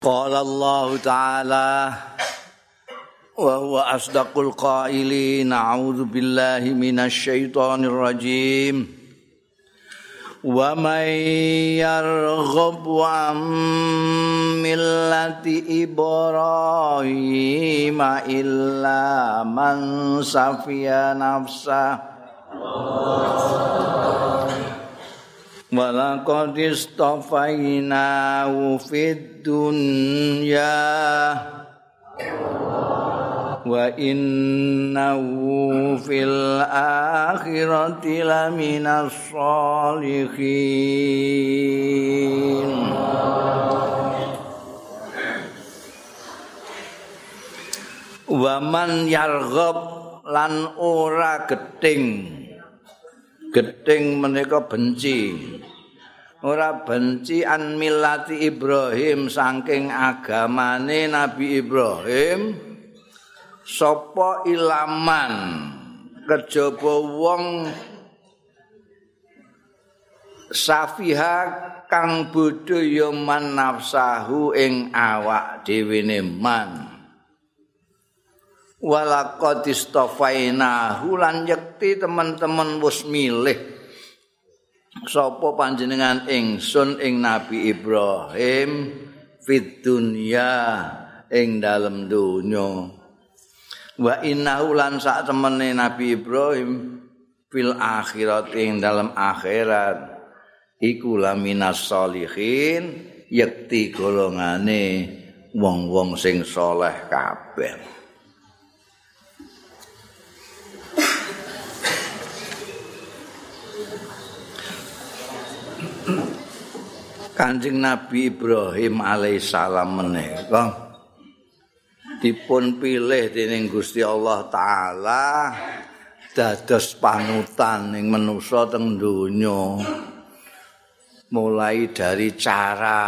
قال الله تعالى وهو أصدق القائلين أعوذ بالله من الشيطان الرجيم. ومن يرغب عن ملة إبراهيم إلا من سفي نفسه. ولقد اصطفيناه في الدنيا وإنه في الآخرة لمن الصالحين Waman yarghab lan ora geting Geting menika benci Ora benci an millati Ibrahim saking agamane Nabi Ibrahim. Sapa ilaman? Kejaba wong safiha kang bodho ya man nafsahu ing awak dhewe man. Walaqad istafainahu lan yekti teman-teman wis milih sapa panjenengan ingsun ing Nabi Ibrahim fid dunya ing dalem donya? Wa innahu lan sak temene Nabi Ibrahim fil akhirat ing dalem akhirat. Iku laminas solihin yekti golongane wong-wong sing soleh kabeh Kanjeng Nabi Ibrahim alaihissalam menika dipun pilih dening Gusti Allah taala dados panutan ning manusa teng donya mulai dari cara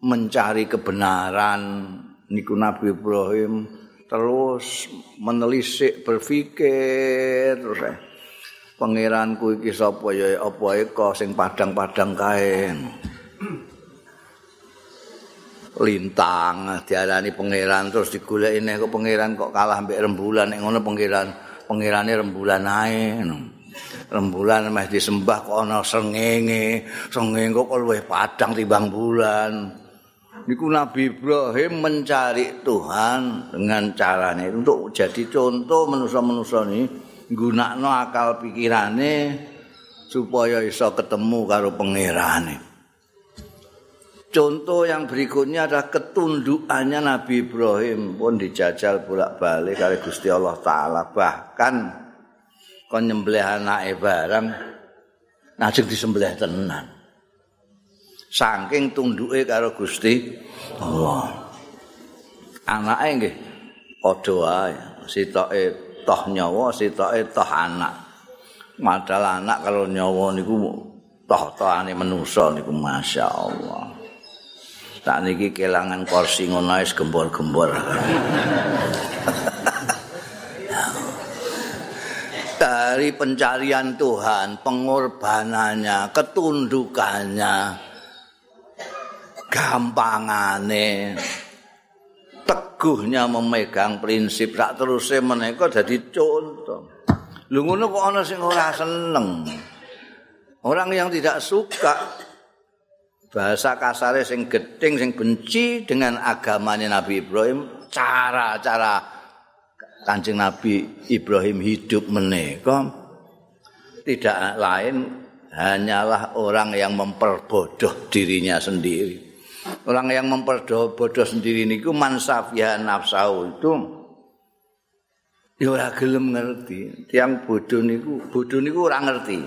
mencari kebenaran niku Nabi Ibrahim terus menelisik berpikir terus eh. Pangeranku iki sapa ya? Apa eko sing padang-padang kae? Lintang diarani pangeran terus digoleki nek kok pangeran kok kalah mbek rembulan nek ngono pangeran pangerane rembulan ae rembulan meh disembah kok ana srengenge srengenge kok luwih padang timbang bulan. Niku Nabi Ibrahim mencari Tuhan dengan caranya untuk jadi contoh manusia-manusia ini nggunakno akal pikirane supaya iso ketemu karo pangerane. Contoh yang berikutnya adalah ketundukannya Nabi Ibrahim pun dijajal bolak-balik kali Gusti Allah Ta'ala. Bahkan kon nyembelih anak barang najik disembelih tenan. Saking tunduke karo Gusti Allah. Anake nggih padha wae sitoke toh nyawa sitoke toh anak. Madal anak kalau nyawa niku toh-tohane manusa niku masyaallah. Tak niki kelangan kursi ngono wis gembor-gembor. Dari pencarian Tuhan, pengorbanannya, ketundukannya, gampangane, teguhnya memegang prinsip sak terusé menika dadi contoh. Lho ngono kok ana sing ora seneng. Orang yang tidak suka bahasa kasare sing gedeng sing benci dengan agamanya Nabi Ibrahim, cara-cara Kanjeng Nabi Ibrahim hidup menika tidak lain hanyalah orang yang memperbodoh dirinya sendiri. Orang yang memperbodoh sendiri niku mansafiyah nafsau itu ya ora gelem ngerti. Tiang bodoh niku bodoh niku ora ngerti.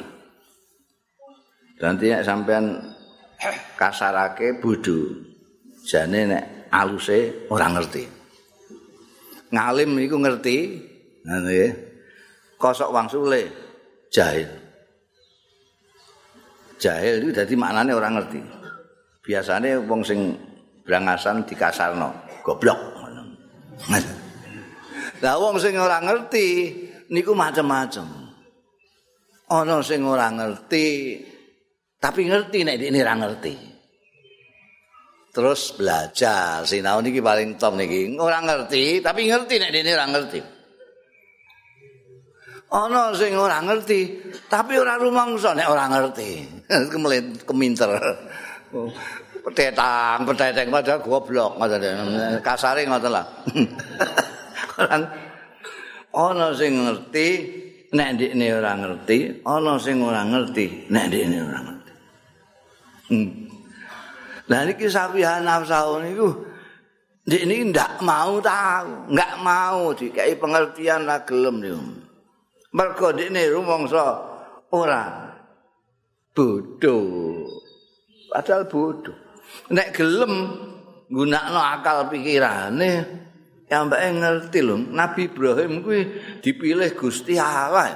Nanti nek sampean kasarake bodoh. Jane nek aluse ora ngerti. Ngalim niku ngerti. Ngono ya. Kosok wangsule jahil. Jahil itu dadi maknane ora ngerti. Biasane wong sing brangasan dikasarno goblok. Lah wong sing ora ngerti niku macam-macam ana sing ora ngerti tapi ngerti nek ini ora ngerti. Terus belajar sinau niki paling top niki. Ora ngerti tapi ngerti nek dene ora ngerti. Ana sing ora ngerti tapi ora rumangsa nek ora ngerti. Kemelit keminter petetang peteteng padahal goblok ngoten kasare ngoten lah ana sing ngerti nek ndekne ora ngerti ana sing ora ngerti nek ndekne ora ngerti hmm. Lah niki sapihan nafsu niku Dik ini ndak mau tahu, nggak mau dikai pengertian lah gelem niku. Mergo dik ini rumangsa ora bodoh. Padahal bodoh. Nek gelem gunakno akal pikirane ya mbake ngerti lho, Nabi Ibrahim kuwi dipilih Gusti Allah.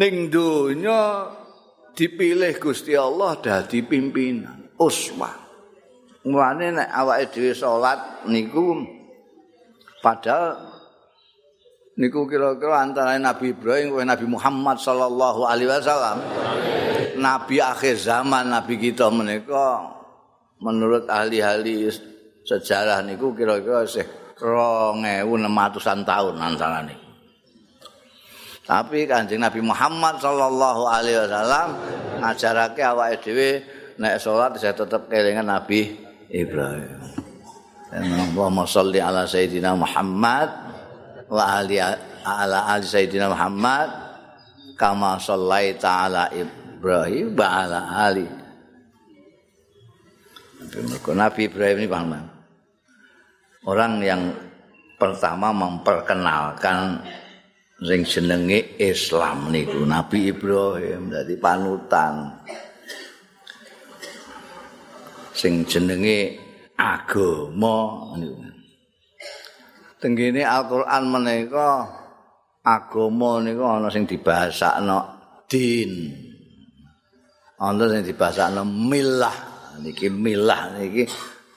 Ning donya dipilih Gusti Allah dadi pimpinan uswah mulane nek awake dhewe salat niku padahal niku kira-kira antara Nabi Ibrahim dan Nabi Muhammad sallallahu alaihi wasallam nabi akhir zaman nabi kita menika menurut ahli-ahli sejarah niku kira-kira sih 2600-an tahun niku Tapi Kanjeng Nabi Muhammad sallallahu alaihi wasallam ngajarake awake dhewe nek salat saya tetep kelingan Nabi Ibrahim. Allahumma sholli ala sayyidina Muhammad wa ala ali sayyidina Muhammad kama shallaita ala Ibrahim wa ala ali. Nabi Ibrahim ini paham orang yang pertama memperkenalkan sing jenenge Islam niku Nabi Ibrahim dadi panutan. Sing jenenge agama niku. Tenggene Al-Qur'an menika agama niku ana sing dibahasakno din ana sing dibahasakno milah. Niki milah niki.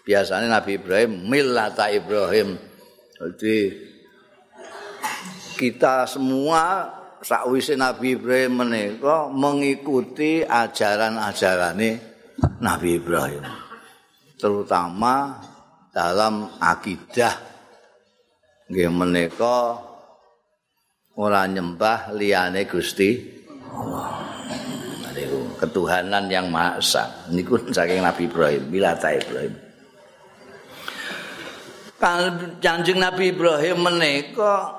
Biasanya Nabi Ibrahim milah ta Ibrahim. Jadi kita semua sakwise Nabi Ibrahim menika mengikuti ajaran-ajaran Nabi Ibrahim terutama dalam akidah. Nggih menika ora nyembah liyane Gusti Allah ketuhanan yang maha esa niku saking Nabi Ibrahim bilata Ibrahim Kanjeng Nabi Ibrahim menika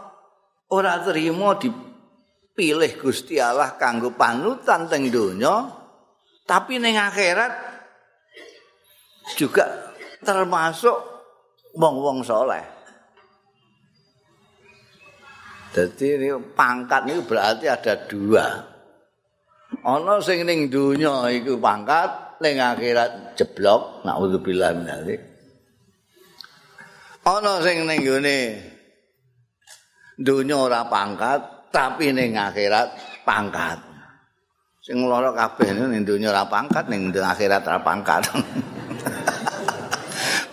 ora terima dipilih Gusti Allah kanggo panutan teng donya tapi ning akhirat juga termasuk wong-wong soleh. Jadi ini pangkat ini berarti ada dua. Ono sing ning donya iku pangkat, ning akhirat jeblok, naudzubillah min dzalik. Ono sing ning gone dunya ora pangkat tapi ning akhirat pangkat. Sing lara kabeh ning dunya ora pangkat ning akhirat ora pangkat.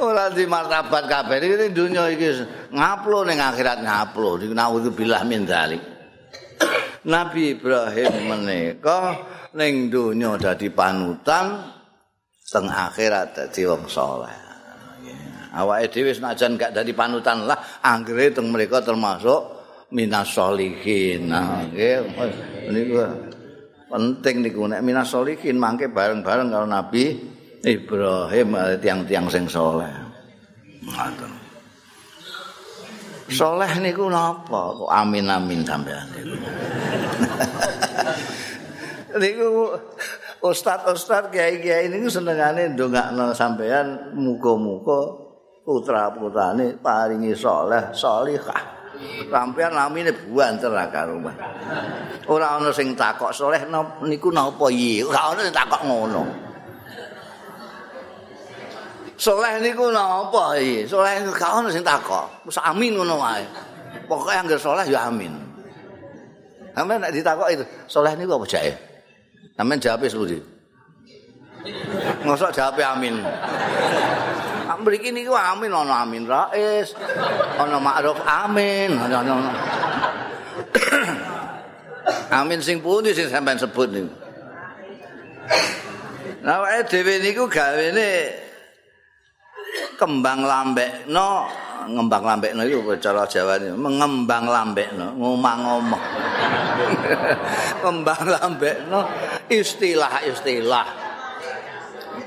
Ora di martabat kabeh iki dunya iki ngaplo ning akhirat ngaplo. Naudzubillah min dzalik Nabi Ibrahim menika ning dunya dadi panutan teng akhirat dadi wong saleh. Awake dhewe senajan gak dadi panutan lah anggere teng mereka termasuk minas solihin nah nggih penting niku. Nek minas solihin mangke bareng-bareng karo Nabi Ibrahim tiang-tiang sing saleh. Ngoten Soleh niku napa amin amin sampean niku. niku ustaz-ustaz kiai-kiai niku senengane ndongakno sampean muga-muga putra-putrane paringi saleh salihah. Sampeyan namine buanter karo Ora ana sing takok saleh niku napa iki? Ora ana sing takok ngono. Saleh niku napa iki? Saleh gak ana sing takok. Wis amin ngono wae. Pokoke anggere saleh ya amin. Sampe nek ditakok itu, saleh niku apa jae? Sampe jawab wis pundi? Ngosok jawab amin. mriki niku amin ana amin rais ana makruf amin ana amin sing pundi sing sampean sebut niku Nah, dhewe niku gawene kembang lambekno, ngembang lambekno iku cara Jawa ini, mengembang lambekno, ngomong-ngomong. kembang lambekno istilah-istilah.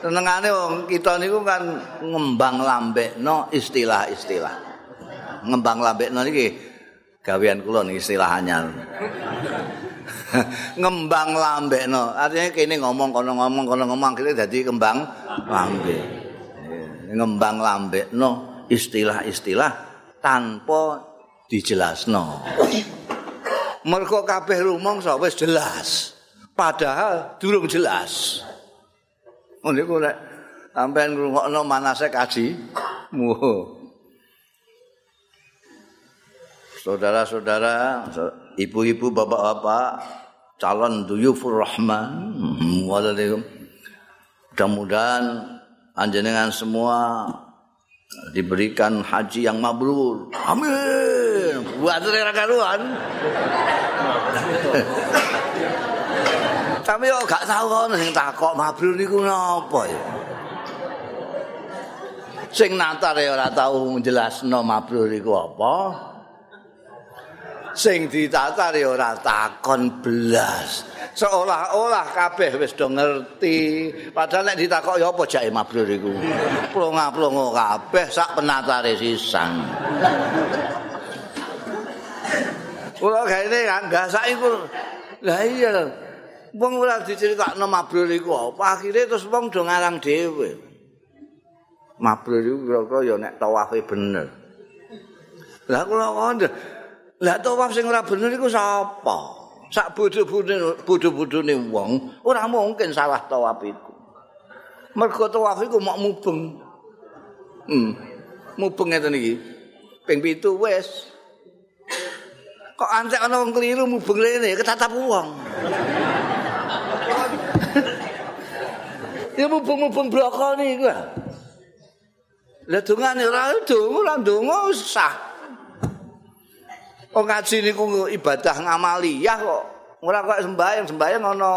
Senengane wong kita niku kan ngembang lambekno istilah-istilah. Ngembang lambekno niki gawean kula niki istilah anyar. ngembang lambekno. Artinya kene ngomong kono ngomong kono ngomong kene dadi kembang lambe. Ngembang lambekno istilah-istilah tanpa dijelasno. Mergo kabeh rumangsa wis jelas. Padahal durung jelas. Ngono iku nek sampean ngrungokno manase kaji. Saudara-saudara, ibu-ibu, bapak-bapak, calon duyufur rahman walaikum mudah-mudahan anjenengan semua diberikan haji yang mabrur. Amin. Buat rera karuan. Tapi kok gak tahu kan sing takok mabrur niku napa ya? Sing natar ya ora tau menjelasno mabrur iku apa sing ditatar ya ora takon belas. Seolah-olah kabeh wis do ngerti. Padahal nek ditakok ya apa jake mabrur iku. Plonga-plongo kabeh sak penatare sisan. Kula gaene kan gasak iku. Lah iya. Wong ora diceritakno mabrur iku apa akhire terus wong do ngarang dhewe. Mabrur iku kira-kira ya nek tawafe bener. Lah kula ngono Lah tawaf sing ora bener iku sapa? Sak bodho-bodhone wong ora mungkin salah tawaf iku. Mergo tawaf iku mok mubeng. Hmm. Mubeng ngeten iki. Ping 7 wis. Kok antek ana wong keliru mubeng rene ketatap wong. ya mubeng-mubeng bloko niku. Lah dongane ora donga, ora donga sah. Oh ngaji niku ibadah ngamaliyah kok. Ora kok sembahyang, sembahyang ana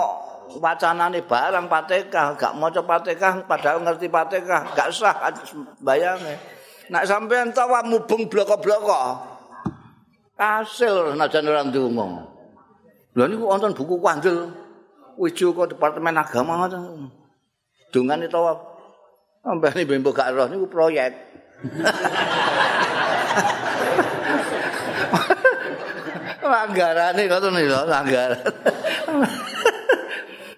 wacanane barang Fatihah, gak maca Fatihah padahal ngerti Fatihah, gak sah sembayange. Nek sampean tawa mubeng bloko-bloko. Hasil najan ora ndonga. Lha niku wonten buku kandel Wijo kok Departemen Agama ngoten. Dungane tawa sampeyan mbembo gak roh niku proyek. anggarane ngoten lho anggaran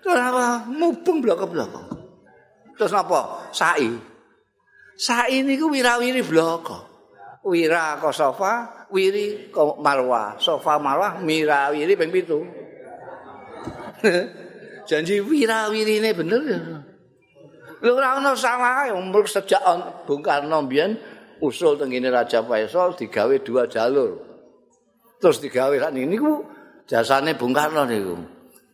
Kenapa mubeng blok-blok? Terus napa? Sai. Sai niku wirawiri blok. Wira ka sofa, wiri ka marwah. Sofa marwah mirawiri ping 7. Janji wirawirine bener ya. Lho ora ono salah sejak Bung Karno mbiyen usul tengene Raja Faisal digawe dua jalur. Terus digawe sak niki niku jasane Bung Karno niku.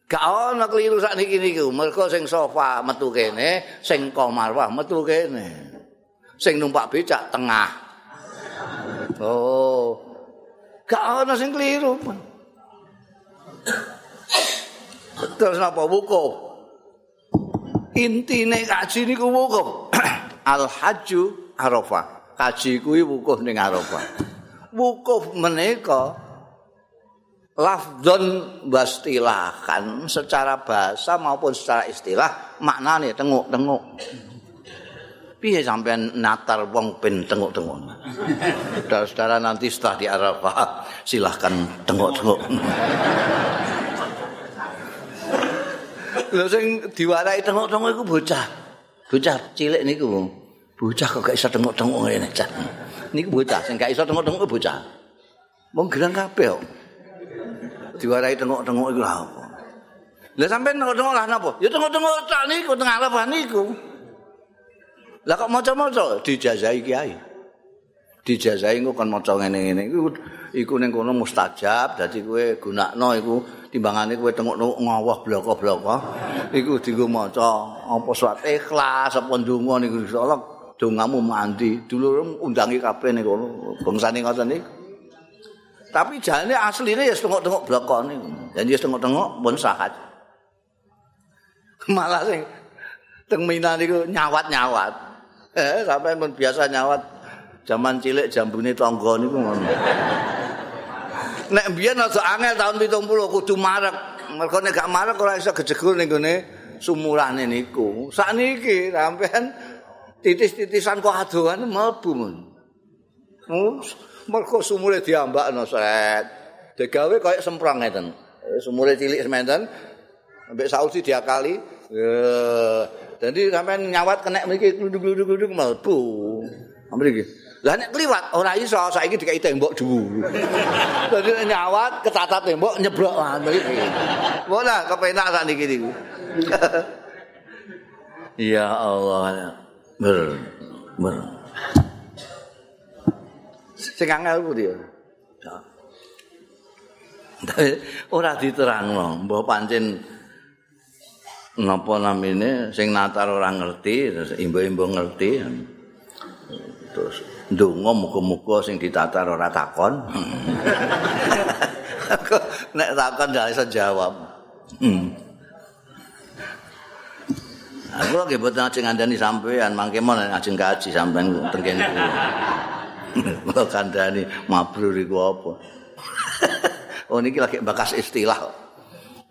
Gak ana keliru sak niki niku. Mergo sing sofa metu kene, sing komarwah metu kene. Sing numpak becak tengah. Oh. Gak ana sing keliru. Terus napa wukuf? Intine kaji niku wukuf. Al hajju Arafah. Kaji kuwi wukuf ning Arafah. Wukuf menika lafdon wastilahan secara bahasa maupun secara istilah maknane tenguk-tenguk. Piye sampean natar wong ben tenguk-tenguk. Saudara-saudara nanti setelah di Arafah silahkan tenguk-tenguk. Lha sing diwarai tenguk-tenguk iku bocah. Bocah cilik niku. Bocah kok gak iso tenguk-tenguk ngene, Cak. Niku bocah sing gak iso tenguk-tenguk bocah. Wong gerang kabeh kok. Diwarai tengok-tengok iku apa? Lah sampean tengok-tengok lah napa? Ya tengok-tengok tak niku tengah lapan niku. Lah kok maca-maca dijazai kiai. Dijazai engko kan maca ngene-ngene iku iku ning kono mustajab dadi kowe gunakno iku timbangane kowe tengok-tengok ngawah bloko-bloko iku dienggo maca apa surat ikhlas apa ndonga niku insyaallah dongamu mandi dulur undangi kabeh ning kono bangsane ngoten niku Tapi jane asline ya tengok-tengok blokone. Jadi ya tengok-tengok pun sahat. Malah sing teng Mina niku nyawat-nyawat. Eh, sampai pun biasa nyawat. Zaman cilik jambune tangga niku ngono. Nek biyen aja angel tahun 70 kudu marek. Mergo nek gak marek ora iso gejegul ning gone sumurane niku. Sakniki sampean titis-titisan kok adohan mlebu mun. Mergo sumure diambakno set. Digawe kaya semprong ngeten. Sumure cilik sementen. Ambek sausi diakali. Jadi sampean nyawat kena mriki gluduk-gluduk mlebu. Mriki. Lah nek kliwat ora iso, saiki dikai tembok dhuwur. Dadi nyawat kecatat tembok nyebrok ngono iki. Wala kepenak sak niki niku. Ya Allah. Ber. Ber. Sing angel ku dia. ora diterangno, mbah pancen napa namine sing natar ora ngerti, imbo-imbo ngerti. Terus ndonga muga-muga sing ditatar ora takon. Nek takon ndak iso jawab. Aku lagi buat ngaji ngandani sampean, mangke mau ngaji kaji sampean tenggen ku. Kalau kandani mabrur iku apa? oh niki lagi bakas istilah.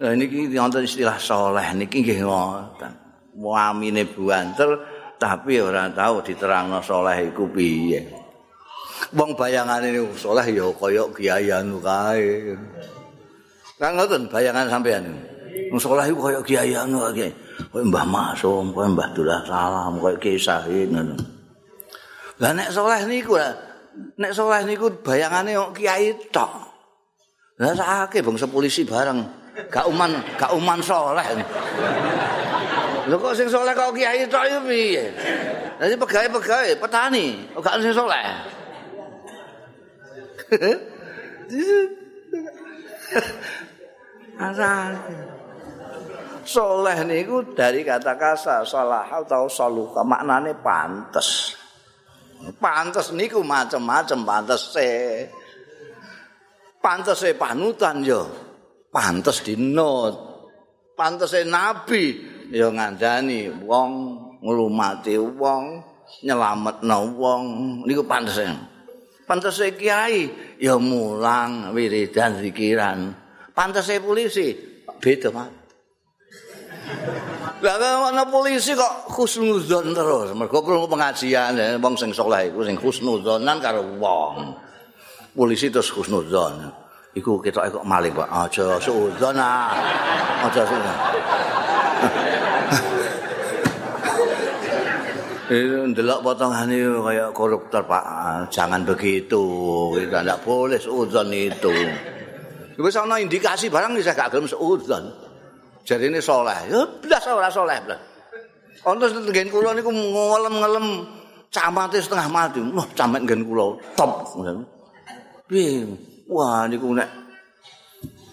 Nah niki wonten istilah soleh niki nggih ngoten. Muamine buanter tapi ora tahu diterangno saleh iku piye. Wong bayangane saleh ya kaya kiai anu kae. Kan ngoten bayangan sampean. Wong saleh iku kaya kiai anu kae. Kaya Mbah Maksum, kaya Mbah Dullah Salam, kaya ngono. Lah nek saleh niku nek saleh niku bayangane kok kiai tok. Lah sakake bangsa polisi bareng. Gak uman, gak uman saleh. Lho kok sing saleh kok kiai tok yo piye? Dadi pegawe-pegawe petani, kok gak sing saleh. Asal. Soleh niku dari kata kasar salah atau saluka maknane pantes. Pantes niku macam-macam pantes se. Pantes se panutan yo. Pantes dinut. Pantes se nabi ya ngandani wong nglumati wong nyelametno wong niku pantese pantese kiai ya mulang wiridan zikiran pantese polisi beda mak Lah ana polisi kok husnuzon terus mergo krungu pengajian wong sing saleh iku sing husnuzonan karo wong polisi terus husnuzon iku ketoke kok maling Pak aja suudzon ah aja suudzon ndelok potongane kaya koruptor Pak. Jangan begitu. Kita tidak boleh seuzon itu. Wis ana indikasi barang bisa gak gelem seuzon. Jadi ini soleh. Ya blas ora soleh blas. Ono nggen kula niku ngelem-ngelem camate setengah mati. Wah, camat nggen kula top. Piye? Wah, niku nek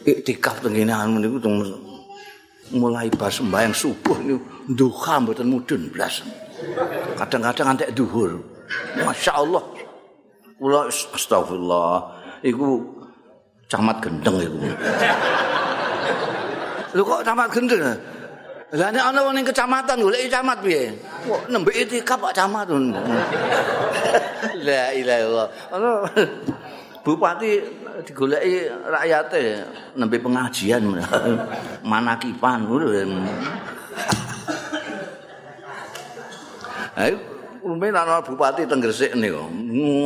iktikaf tengene anu niku mulai pas sembahyang subuh niku duha mboten mudun blas. Kadang-kadang antek duhur. Masya Allah. Kula astagfirullah. Iku camat gendeng iku. Lho kok camat gendeng? Lah nek ana wong ning kecamatan golek camat piye? Kok nembe itikaf Pak camat. La ilaha illallah. Bupati digoleki rakyate nembe pengajian manakipan ngono. Ayo umumnya ana bupati teng Gresik niku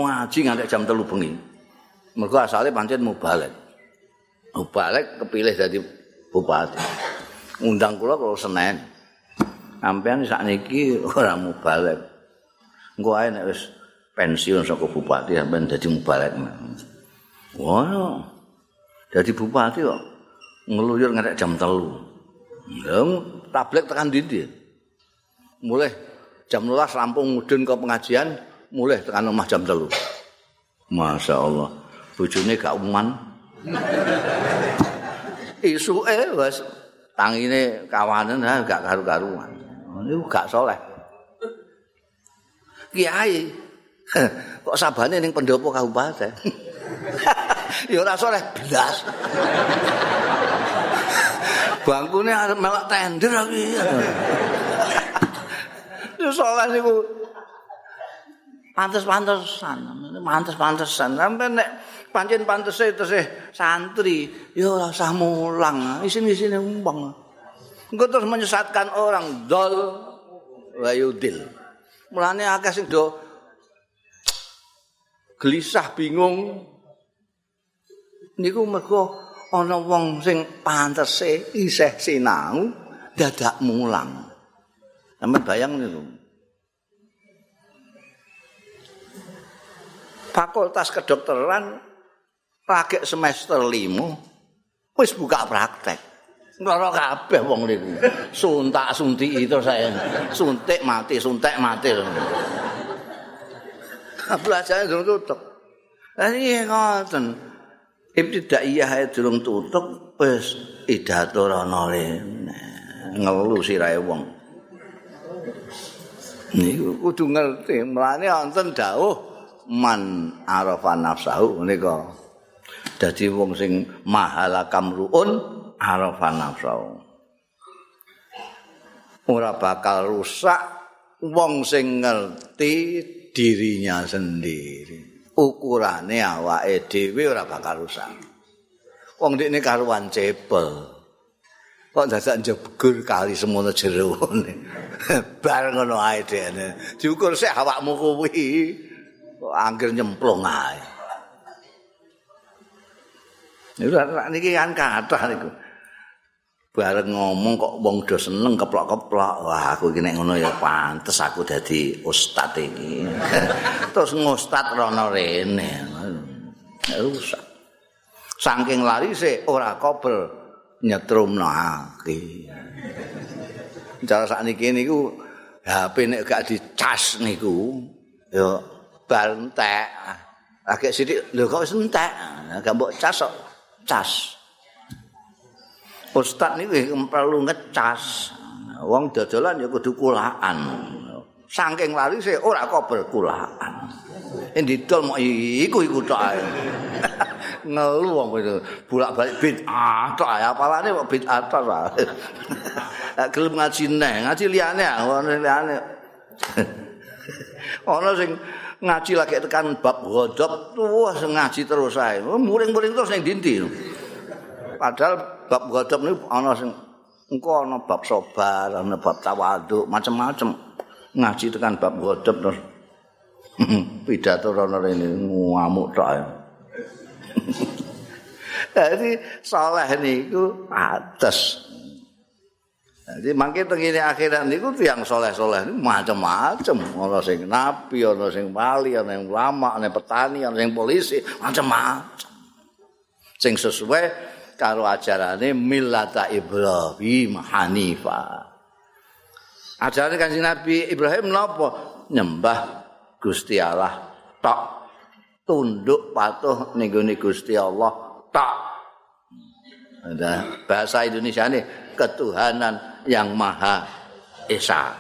ngaji nganti jam 3 bengi. Mergo asale pancen mubalek. Mubalek kepilih dadi bupati. Undang kula kalau Senin. Sampeyan sakniki ora mubalek. Engko ae nek wis pensiun saka bupati sampeyan dadi mubalek. Wah. Dadi bupati kok ngeluyur nganti jam 3. Lah tablet tekan ndi Mulai jam 12 rampung mudun ke pengajian mulai tekan omah jam 3 Masya Allah bojone gak uman isu eh was tangine kawanan ha gak karu-karuan. Ini gak soleh. Kiai kok sabane ning pendopo kabupaten? Ya ora soleh blas. Bangkune arep melok tender iki saleh niku. Pantes-pantesan, pantes-pantesan. Sampai nek pancen pantese terus santri, ya ora usah mulang, isin-isine umpang. Engko terus menyesatkan orang dol wa yudil. Mulane akeh sing do gelisah bingung. Niku mergo ana wong sing pantese isih sinau dadak mulang. Sampe bayang niku. Fakultas kedokteran lagi semester 5 wis buka praktek. Loro kabeh wong niku. Suntak suntik itu saya. Suntik mati, suntik mati. Belajarnya durung tutup. Lah iya ngoten. Ibtidaiyah durung tutup wis idato rono. Ngelu sirahe wong. Niku kudu ngerti, mlane wonten dawuh man arafa nafsahu nika dadi wong sing mahala kamruun arafa nafsahu ora bakal rusak wong sing ngerti dirinya sendiri. Ukurane awake dhewe ora bakal rusak. Wong dekne karuan cepel kok dadak jegur kali semono jero bar ngono ae dene diukur sik awakmu kuwi. Angger nyemplung ae. Niki kan kathah niku. Bareng ngomong kok wong do seneng keplok-keplok. Wah, aku iki nek ngono ya pantes aku dadi ustaz iki. Terus ngustad rono rene. Rusak. Saking lari sih ora kobel nyetrumno aki. Cara sakniki niku HP nek gak dicas niku ya bal entek. Agek sithik lho kok entek. Gak mbok cas kok. Cas. Ustaz niku perlu ngecas. Wong dodolan ya kudu kulaan. Saking lari sih ora kok berkulaan. Endi dol mok iku iku tok ae. Ngelu wong itu bolak-balik bid'ah tok ae apalane kok bid'ah tok ae. Gelem ngaji neh, ngaji liyane, liyane. Ana sing ngaji lagi tekan bab ghadab wah ngaji terus ae. Muring-muring terus ning dindi padahal bab ghadab niku ana sing engko ana bab sabar ana bab tawadhu macam-macam ngaji tekan bab ghadab terus. Pidato rono rene ngamuk tok Jadi saleh niku atas Jadi mangke tengene akhirat niku tiyang soleh-soleh macam-macam. Ana sing nabi, ana sing wali, ana sing ulama, ana petani, ana sing polisi, macam-macam. Sing sesuai karo ajarane millata Ibrahim Hanifa. Ajarane Kanjeng Nabi Ibrahim napa? Nyembah Gusti Allah tok. Tunduk patuh ning Gusti Allah tok. Ada bahasa Indonesia ini ketuhanan yang maha esa.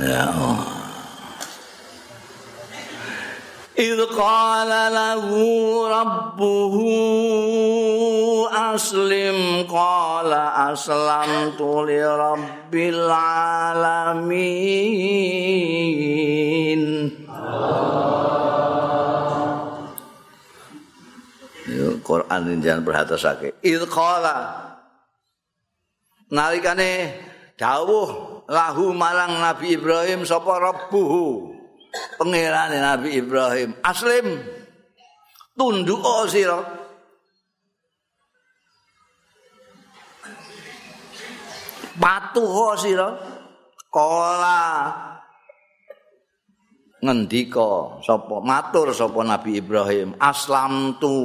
ya إذ قال له ربه أسلم قال أسلمت لرب العالمين Quran ini jangan perhatasake. Idh qala. Nalikane dawuh lahu marang Nabi Ibrahim sapa rabbuhu? Pangerane Nabi Ibrahim aslim. Tunduk sira. Patuh sira. Kala ngendika sapa matur sapa Nabi Ibrahim aslam tu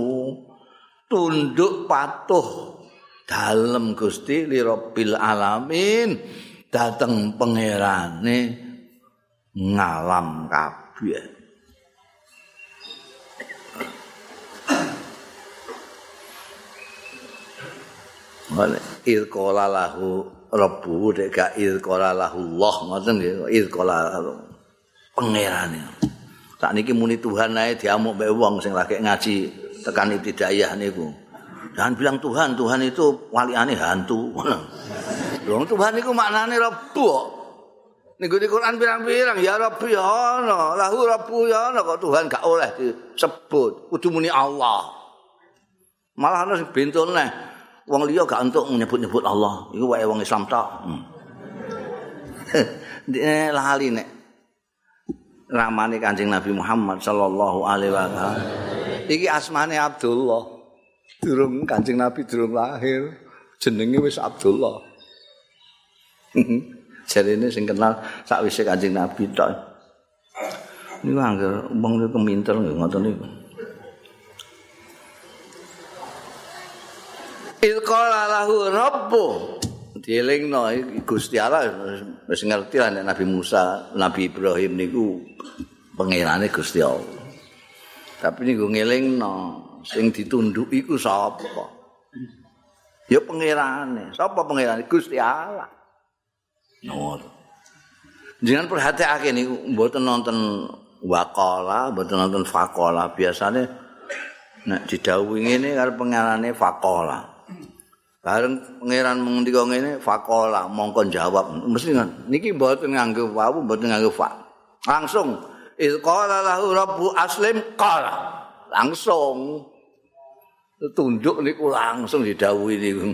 tunduk patuh dalem Gusti li Rabbil alamin. Dateng pangerane ngalam kabeh. Ilqala lahu rabbu dek ga ilqala lahu Allah nggih ilqala pangerane. Sak niki muni Tuhan ae diamuk wong sing lagi ngaji tekan ibtidaiyah niku. Jangan bilang Tuhan, Tuhan itu wali aneh hantu. Dong Tuhan itu maknanya Rabbu. Niku di Quran bilang-bilang ya Rabbi ya ana, lahu Rabbu ya ana kok Tuhan gak oleh disebut. Kudu muni Allah. Malah ana bentol neh. Wong liya gak untuk nyebut-nyebut Allah. Iku wae wong Islam tok. Hmm. lali nek ramane Kanjeng Nabi Muhammad sallallahu alaihi wasallam. Iki asmane Abdullah. Durung Kanjeng Nabi durung lahir, jenenge wis Abdullah. Jarene sing kenal sakwise Kanjeng Nabi tok. Niku anggar wong niku nggih ngoten niku. Ilqala lahu rabbu dielingno Gusti Allah wis ngerti lah Nabi Musa, Nabi Ibrahim niku pangerane Gusti Allah. Tapi niku ngelingno sing ditunduki iku sapa? Ya pangerane. Sapa pangerane? Gusti Allah. Nur. Jangan perhatiake niku mboten nonton waqala, mboten nonton faqala. Biasane nek didhawuhi ngene karo pangerane faqala. Bareng pangeran mengendika ngene faqala mongko jawab. Mesti niki mboten nganggo wawu, mboten nganggo fa. Langsung il qala lahu rabbu aslim qala. Langsung tunduk niku langsung didhawuhi niku.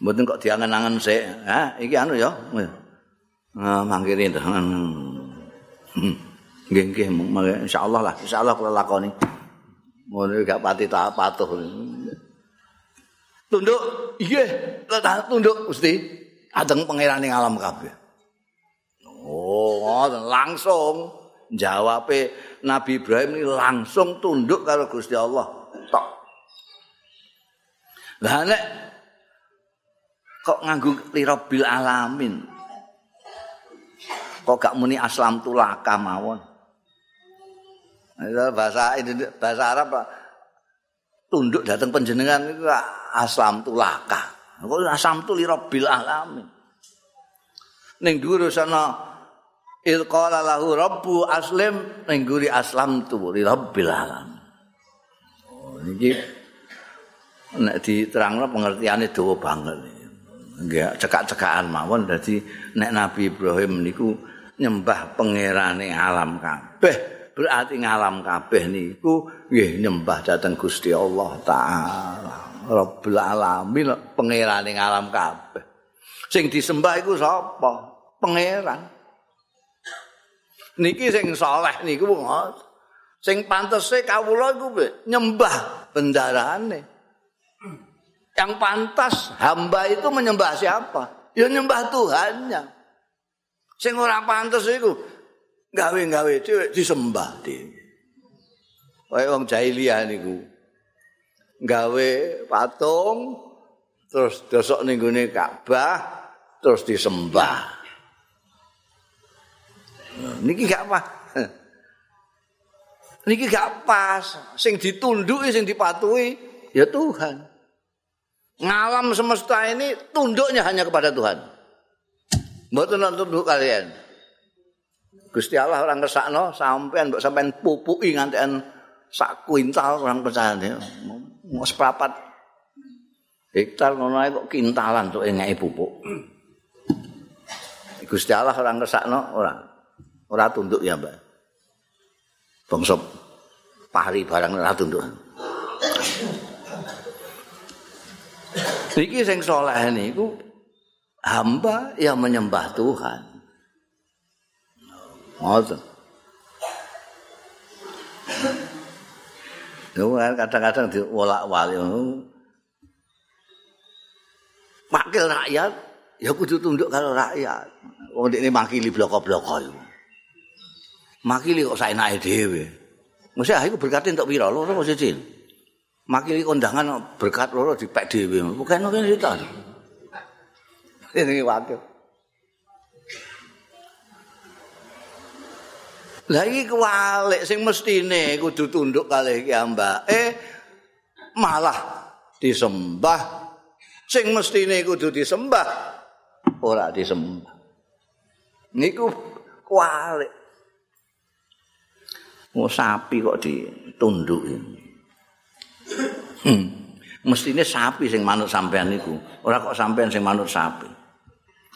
Mboten kok diangen-angen sik. Ha, iki anu ya. Nah, mangkiri to. Nggih nggih insyaallah lah, insyaallah kula lakoni. Ngono gak pati tak patuh. tunduk iya tunduk Gusti adeng pangeran ing alam kabeh oh langsung jawab Nabi Ibrahim ini langsung tunduk karo Gusti Allah. Tok. Lah nek kok nganggo lirabil alamin? Kok gak muni aslam tulaka mawon? Bahasa bahasa Arab tunduk datang penjenengan itu aslam tu laka. Kok asam tu li rabbil alamin. Ning dhuwur sana il qala lahu rabbu aslim ning guri aslam tu li rabbil alamin. Oh niki nek diterangno pengertiane dawa banget. Nggih cekak-cekakan mawon dadi nek Nabi Ibrahim niku nyembah pangerane alam kabeh. berarti ngalam kabeh niku nggih nyembah dhateng Gusti Allah taala Rabbul alamin pangerane ngalam kabeh sing disembah iku sapa pangeran niki sing saleh niku sing pantese kawula iku nyembah bendarane yang pantas hamba itu menyembah siapa ya nyembah Tuhannya sing ora pantas iku gawe-gawe dhewe disembah dhewe. Kaya wong jahiliyah niku. Gawe patung terus dosok ning Ka'bah terus disembah. Niki gak apa. Niki gak pas. Sing ditunduki sing dipatuhi ya Tuhan. Ngalam semesta ini tunduknya hanya kepada Tuhan. Mboten tunduk kalian. Gusti Allah orang ngesakno sampean mbok sampean pupuki ngantian sak kuintal orang percaya mau seprapat hektar ngono kok kintalan tuh ngeki pupuk. Gusti Allah orang ngesakno ora ora tunduk ya, Mbak. Bangsa pari barang ora tunduk. Iki sing saleh niku hamba yang menyembah Tuhan. Ngoten. Yo kadang-kadang diwolak-walik Makil rakyat ya kudu tunduk karo rakyat. Wong ini makili bloko-bloko iku. Makili kok saenake dhewe. Mesti aku berkatin untuk pira loro mesti cil. Makili kondangan berkat loro dipek dhewe. Bukan ngene cerita. Ini wakil. Lah iki kuwalik sing mestine kudu tunduk kalih iki ambake malah disembah. Sing mestine kudu disembah ora disembah. Niku kuwalik. Mau sapi kok ditunduki. Hmm. Mestine sapi sing manut sampean niku, ora kok sampean sing manut sapi.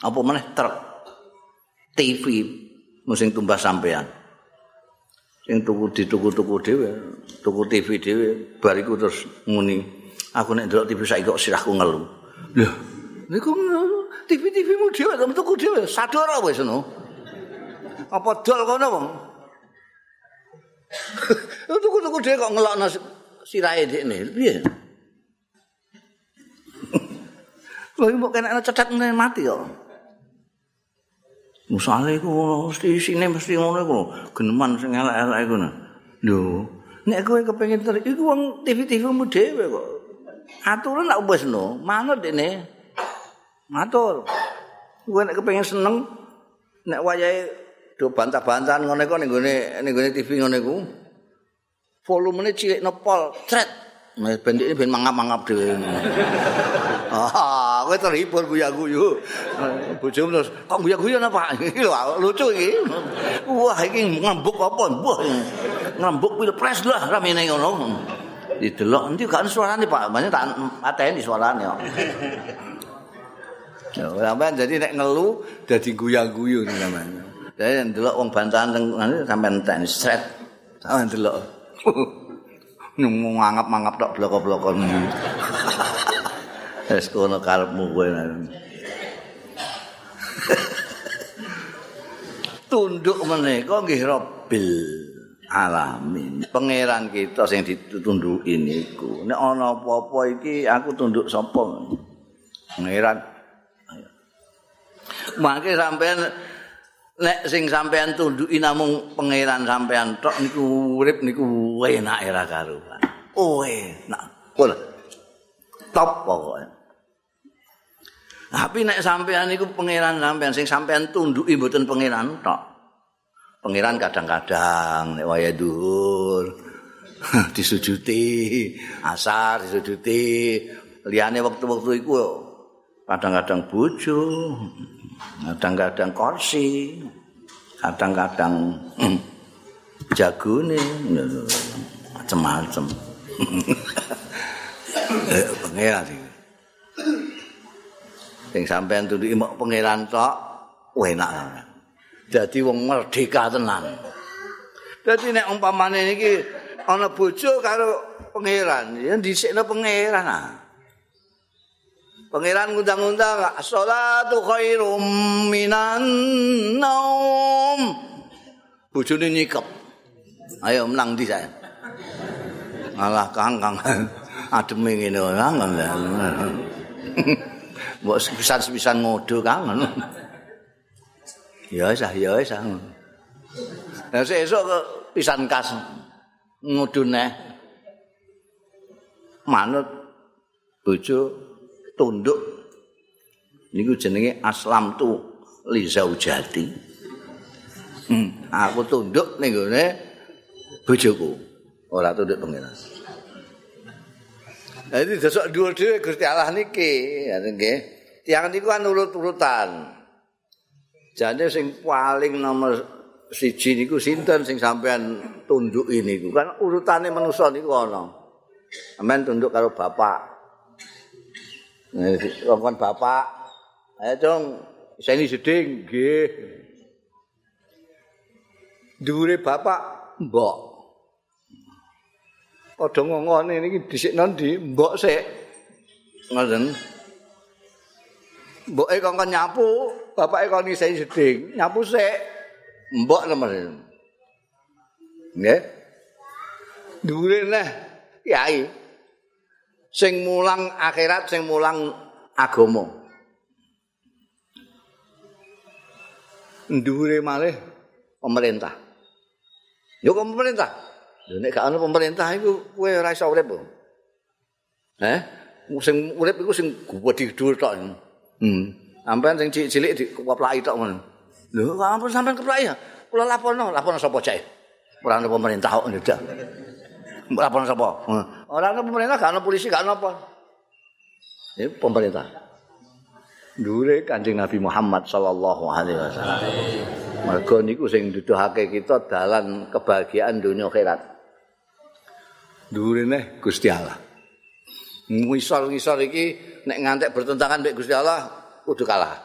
Apa meneh truk TV musim tumbas sampean. Sing tuku dituku-tuku dhewe, tuku TV dhewe, bariku terus muni, aku nek ndelok TV saiki kok sirahku ngelu. Lho, niku TV-TV-mu dhewe tuku dhewe, sadar wis ngono. Apa dol kono wong? Tuku-tuku dhewe kok ngelokno sirahe dekne. Piye? Lha mbok kena cedhak mati kok. Musale iku mesti isine mesti ngono iku. Geneman sing elek-elek iku. Lho, nek kowe kepengin iku wong TV-TV-mu dhewe kok. Aturan lak wis no, manut dene. Matur. Kowe nek kepengin seneng nek wayahe do bantah-bantahan ngene kok ning gone ning gone TV ngene iku. Volumene cilik nepol, tret. Nah, bendik ini ben mangap-mangap dhewe. Ah, kowe terhibur guyu-guyu. Bojomu terus, kok guyu-guyu napa? Iki lucu iki. Wah, iki ngambuk apa? Wah. Ngambuk pilpres lah ramene ngono. Didelok endi gak suarane Pak, banyak tak ateni suarane kok. Ya, sampean jadi nek ngelu dadi guyu-guyu namanya. Jadi ndelok wong bantahan sampean entek stret. Sampean ndelok. ngangap-ngangap tok bloko-bloko. Wis kono karepmu kowe. Tunduk menika nggih Rabbil alamin. Pangeran kita sing ditunduki niku. Nek ana apa-apa iki aku tunduk sapa? Pangeran. Mangke sampean nek sing sampean tunduki namung pangeran sampean tok niku urip niku enak era karuan. Oh enak. Pun. top pokoknya. Tapi nek sampean iku pangeran sampean sing sampean tunduki mboten pangeran tok. Pangeran kadang-kadang nek waya dhuwur disujuti, asar disujuti, liyane wektu-wektu iku kadang-kadang bojo, kadang-kadang kursi, kadang-kadang hmm, jagone macam-macam. Eh, pangeran iki. Sing sampean tunduki mok pangeran tok, enak. Dadi wong merdeka tenan. Dadi nek umpamane iki ana bojo karo pangeran, ya dhisikno pangeran ah. Pangeran ngundang-undang salatu khairum minan naum. Bojone nyikep. Ayo menang di saya. Kang Kang. ademe ngene ora Mbok sepisan-sepisan ngodo kangen. Ya wis ya wis. Lah sesuk kok pisan kas ngodo neh. Manut bojo tunduk niku jenenge aslam tu li zaujati. Hmm, aku tunduk ning gone bojoku. Ora tunduk pengiran. Jadi dhuwur dhewe Gusti Allah niki, ya nggih. Tiang niku kan urut-urutan. Jane sing paling nomor siji niku sinten sing sampean tunduk ini niku kan urutane manusa niku ana. Sampean tunduk karo bapak. Ngomong bapak. Ayo dong, seni seding nggih. Dhuwure bapak mbok. padha ngongone niki dhisik ndi? Mbok sik. Ngoten. Mboke kongkon nyapu bapake kon isih seding nyapu sik. Mbok nomor nggih. Dhuwure neh kiai sing mulang akhirat sing mulang agama dhuwure malih pemerintah yo pemerintah Lho nek gak ana pemerintah iku kowe ora iso urip. Eh? Sing urip iku sing gedhe dhuwur tok. Hmm. Sampeyan sing cilik-cilik dikeplaki tok ngono. Lho, kok ampun sampeyan keplaki ya? Kula laporno, laporno sapa cek? Ora pemerintah kok ndak. Laporno sapa? Ora ana pemerintah, gak ana polisi, gak ana apa. Ini pemerintah. Dure Kanjeng Nabi Muhammad sallallahu alaihi wasallam. Mergo niku sing duduhake kita dalan kebahagiaan dunia akhirat. dhuwure neh Gusti Allah. ngisor-ngisor iki nek ngantek bertentangan mek Gusti Allah kudu kalah.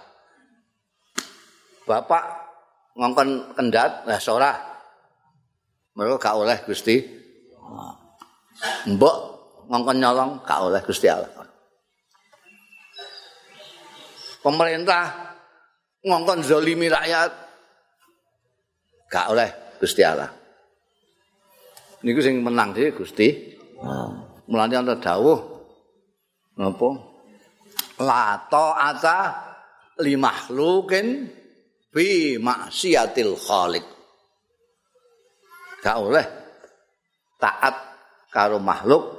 Bapak ngongkon kendat lah sorah. Mereka gak oleh Gusti. Mbok ngongkon nyolong gak oleh Gusti Allah. Pemerintah ngongkon zalimi rakyat gak oleh Gusti Allah. Niku sing menang dhewe Gusti. Mulane ana dawuh napa la ta'ata li makhlukin fi maksiatil khaliq gak oleh taat karo makhluk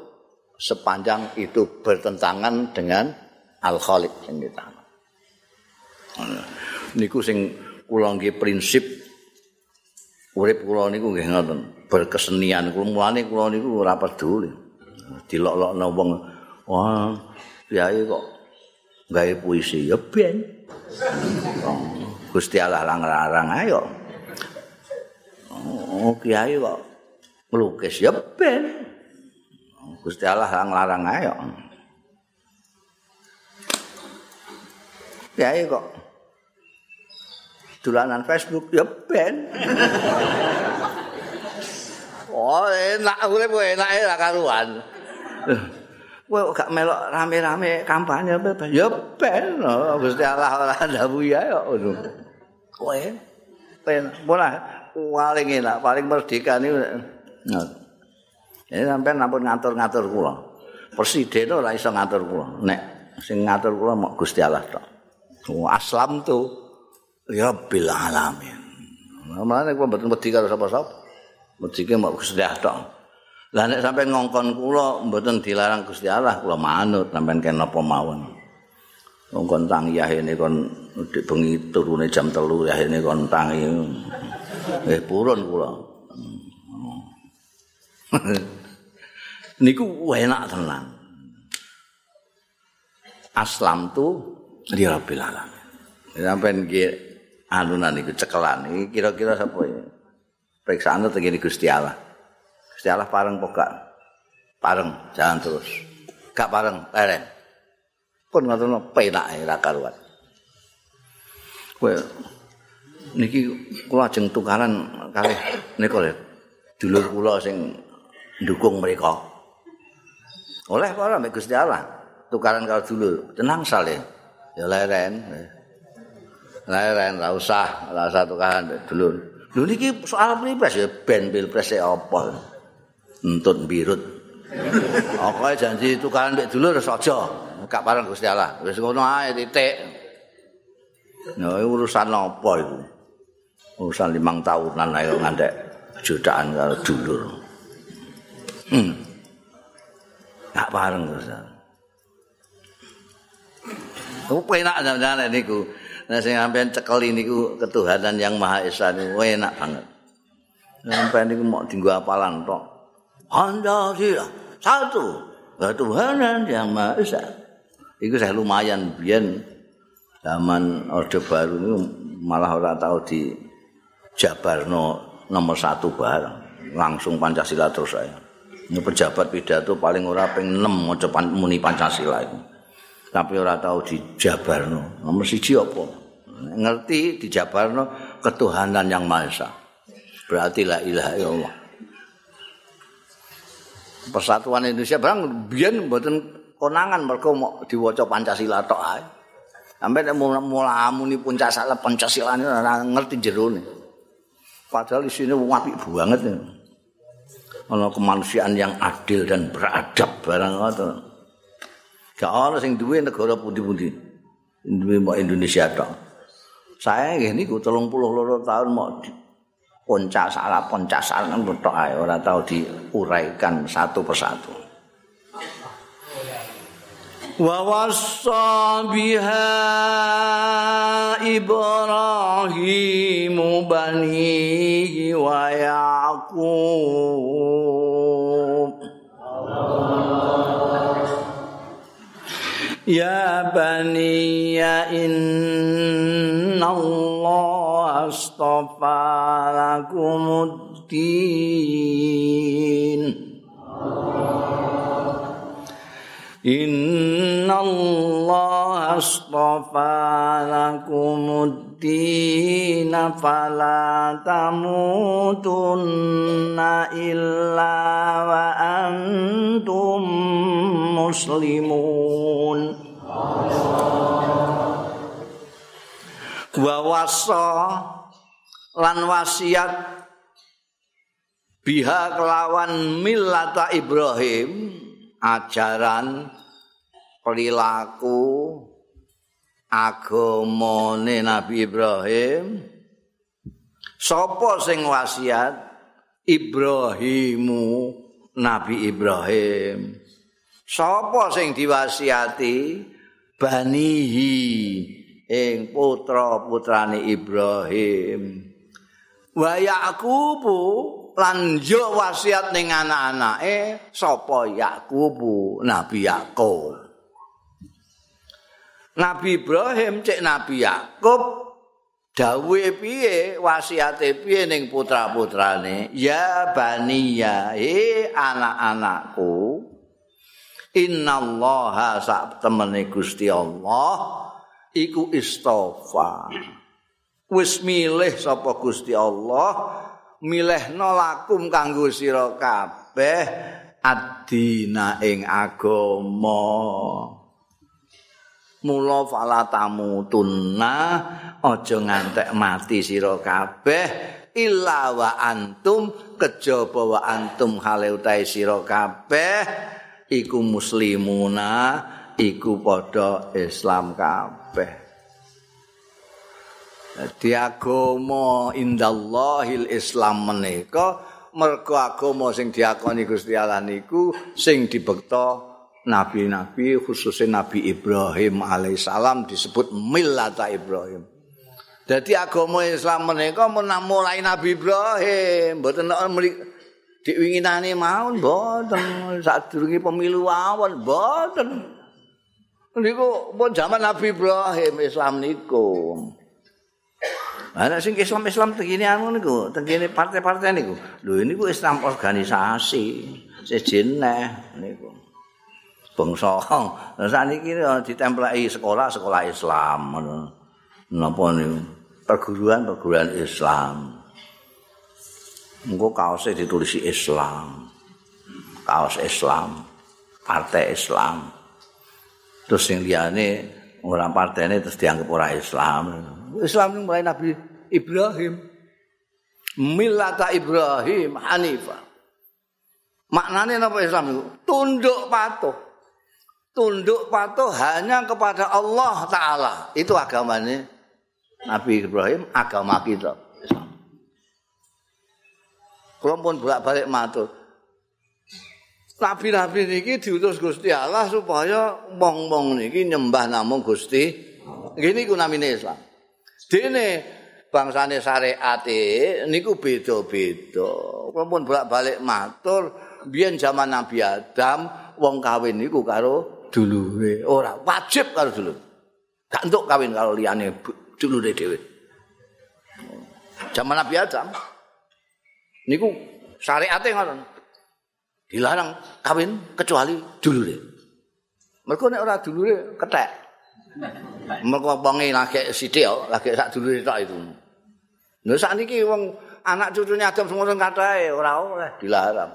sepanjang itu bertentangan dengan al khaliq sing niku sing kula nggih prinsip urip kula niku nggih ngoten berkesenian. Kula mulane kula niku ora peduli. Dilok-lokno wong wah kiai kok gawe puisi? Ya ben. Gusti Allah larang-larang ayo. Oh kiai kok melukis ya ben Gusti Allah larang-larang ayo kiai kok dolanan Facebook ya ben Oh enak urip enak ora karuan. Kowe gak melok rame-rame kampanye apa? Ya ben, Gusti Allah ora ndawu ya ngono. Kowe ben bola paling enak, paling merdeka niku. Ini sampai nampun ngatur-ngatur kula. Presiden ora iso ngatur kula. Nek sing ngatur kula mok Gusti Allah tok. Aslam tu ya bil alamin. Mulane kula mboten wedi karo sapa-sapa. Wedi mok Gusti Allah tok. Lah nek sampean ngongkon kula mboten dilarang Gusti Allah, kula manut sampean kena apa mawon. Ngongkon tangi yahene kon dik bengi turune jam 3 yahene kon tangi. Eh purun kula. Niku enak tenan. Aslam tu li rabbil alamin. Sampeyan iki anunan niku cekelan iki kira-kira sapa iki? Periksaan tegene Gusti Allah. Gusti Allah pareng pokok. Pareng, jangan terus. Gak pareng, leren. Pun ngoten penake ra karuan. Kowe niki kula ajeng tukaran kalih nika lho. Dulur kula sing ndukung mereka. Oleh para mek Gusti Allah tukaran karo dulur. Tenang sale. Ya leren. Leren ra usah, ra usah tukaran dulur. Lho niki soal pilpres ya ben pilpres e apa? entut birut. Pokoke janji tukaran mbek dulur wis aja. Gak parang Gusti Allah. Wis ngono ae titik. Nah, urusan apa itu? Urusan limang tahunan ayo ngandek jutaan karo dulur. Hmm. Gak Gusti Allah. Aku penak sampeyan niku. Nah sing sampean cekel niku ketuhanan yang Maha Esa niku enak banget. Sampeyan niku mau dienggo apalan tok. Pancasila satu Tuhan yang Maha Esa. Itu saya lumayan biyen zaman Orde Baru ini malah orang tahu di Jabarno nomor satu bareng langsung Pancasila terus saya. Pejabat pidato paling ora ping 6 maca muni Pancasila itu. Tapi ora tahu di Jabarno nomor siji apa. Ngerti di Jabarno ketuhanan yang Maha Esa. Berarti la ilaha illallah. Persatuan Indonesia barang biyen mboten konangan mergo mau diwaca Pancasila tok ae. Sampai nek mula muni Pancasila Pancasila ngerti jerone. Padahal isine apik banget. Ana kemanusiaan yang adil dan beradab barang ngoten. Gak ana sing duwe negara pundi-pundi. Duwe mau Indonesia tok. Saya nggih niku 32 tahun mau ponca salah ponca salah betok ae ora tau diuraikan satu persatu wa wassa biha ibrahim bani ya bani ya inna lakumuddin Inna Allah astafa lakumuddina fala tamutunna illa wa antum muslimun Wa wasa lan wasiat biha kelawan millata Ibrahim ajaran perilaku agamane Nabi Ibrahim sapa sing wasiat Ibrahimu Nabi Ibrahim? Sapa sing diwasiati banihi ing putra-putrane Ibrahim? Wa Yaqubu lan yo wasiat ning anak-anake sapa Yakub? Nabi Yakub. Nabi Ibrahim cek Nabi Yakub dawuhe piye? Wasiate piye ning putra-putrane? Ya baniya he anak-anakku innallaha sak temene Gusti Allah iku istofa. Wis milih sapa Gusti Allah milehno lakum kanggo sira kabeh adina ing agama. Mula fala tamutunna aja ngantek mati sira kabeh illa wa antum kejaba wa antum hale utahe sira kabeh iku muslimuna iku padha Islam kabeh Dadi agama indallahil Islam menika mergo agama sing diakoni Gusti Allah niku sing dibekta nabi-nabi khususnya Nabi Ibrahim alaihissalam disebut millata Ibrahim. Jadi agama Islam menika mulai Nabi Ibrahim, mboten diwinginane mawon mboten sadurunge pemilu awon mboten. Niku pun zaman Nabi Ibrahim Islam niku. Ana sing Islam-Islam tegene anu niku, tegene partai-partai niku. Lho ini ku Islam organisasi, sejene niku. Bangsa. Saniki ditempleki sekolah-sekolah Islam ngono. Napa niku? Perguruan-perguruan Islam. Engko kaose ditulisi Islam. Kaos Islam, partai Islam. Terus sing liyane ora partene terus dianggap ora Islam. Islam itu mulai Nabi Ibrahim. Milata Ibrahim Hanifah. Maknanya apa Islam itu? Tunduk patuh. Tunduk patuh hanya kepada Allah Ta'ala. Itu agamanya Nabi Ibrahim, agama kita. Islam. Kalau pun bolak-balik matur. Nabi-nabi niki diutus Gusti Allah supaya wong-wong niki nyembah namung Gusti. Gini ku namine Islam. Dene bangsane syariat niku beda-beda. Kumpul bolak-balik matur biyen zaman Nabi Adam wong kawin niku karo dulure, ora wajib karo dulur. Gak entuk kawin karo liyane dulure dhewe. Zaman Nabi Adam niku syariate ngoten. Dilarang kawin kecuali dulure. Mergo nek ora dulure kethek. Mergo wonge lagi sithik lagi sak dulure tok itu. Lha sakniki wong anak cucunya Adam semono kathae ora oleh dilarang.